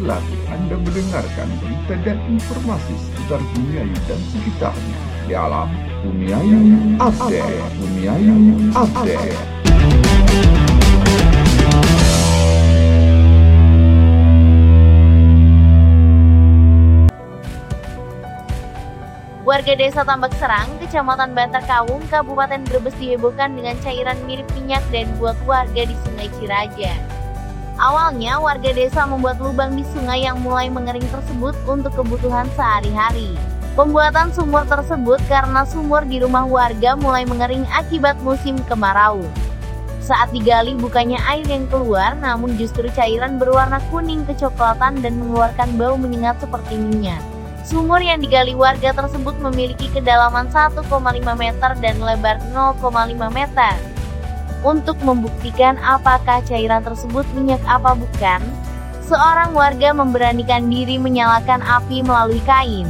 lagi Anda mendengarkan berita dan informasi seputar Bumiayu dan sekitarnya dalam Bumiayu Update. Bumiayu Update. Warga desa Tambak Serang, Kecamatan Bantar Kawung, Kabupaten Brebes dihebohkan dengan cairan mirip minyak dan buat warga di Sungai Ciraja. Awalnya, warga desa membuat lubang di sungai yang mulai mengering tersebut untuk kebutuhan sehari-hari. Pembuatan sumur tersebut karena sumur di rumah warga mulai mengering akibat musim kemarau. Saat digali bukannya air yang keluar, namun justru cairan berwarna kuning kecoklatan dan mengeluarkan bau menyengat seperti minyak. Sumur yang digali warga tersebut memiliki kedalaman 1,5 meter dan lebar 0,5 meter. Untuk membuktikan apakah cairan tersebut minyak apa bukan, seorang warga memberanikan diri menyalakan api melalui kain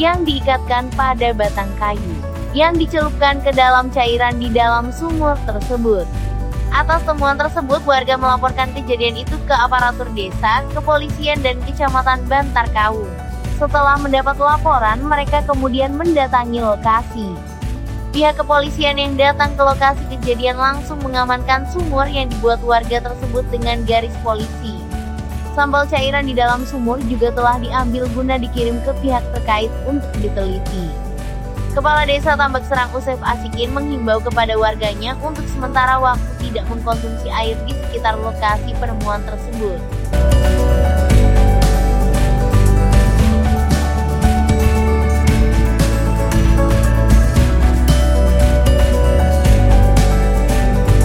yang diikatkan pada batang kayu yang dicelupkan ke dalam cairan di dalam sumur tersebut. Atas temuan tersebut, warga melaporkan kejadian itu ke aparatur desa, kepolisian, dan kecamatan Bantar Kawung. Setelah mendapat laporan, mereka kemudian mendatangi lokasi. Pihak kepolisian yang datang ke lokasi kejadian langsung mengamankan sumur yang dibuat warga tersebut dengan garis polisi. Sampel cairan di dalam sumur juga telah diambil guna dikirim ke pihak terkait untuk diteliti. Kepala Desa Tambak Serang Usef Asikin menghimbau kepada warganya untuk sementara waktu tidak mengkonsumsi air di sekitar lokasi penemuan tersebut.